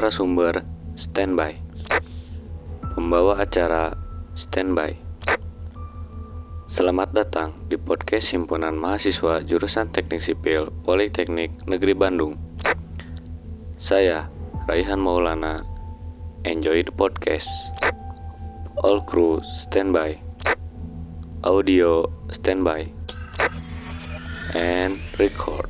narasumber standby. Pembawa acara standby. Selamat datang di podcast Himpunan Mahasiswa Jurusan Teknik Sipil Politeknik Negeri Bandung. Saya Raihan Maulana. Enjoy the podcast. All crew standby. Audio standby. And record.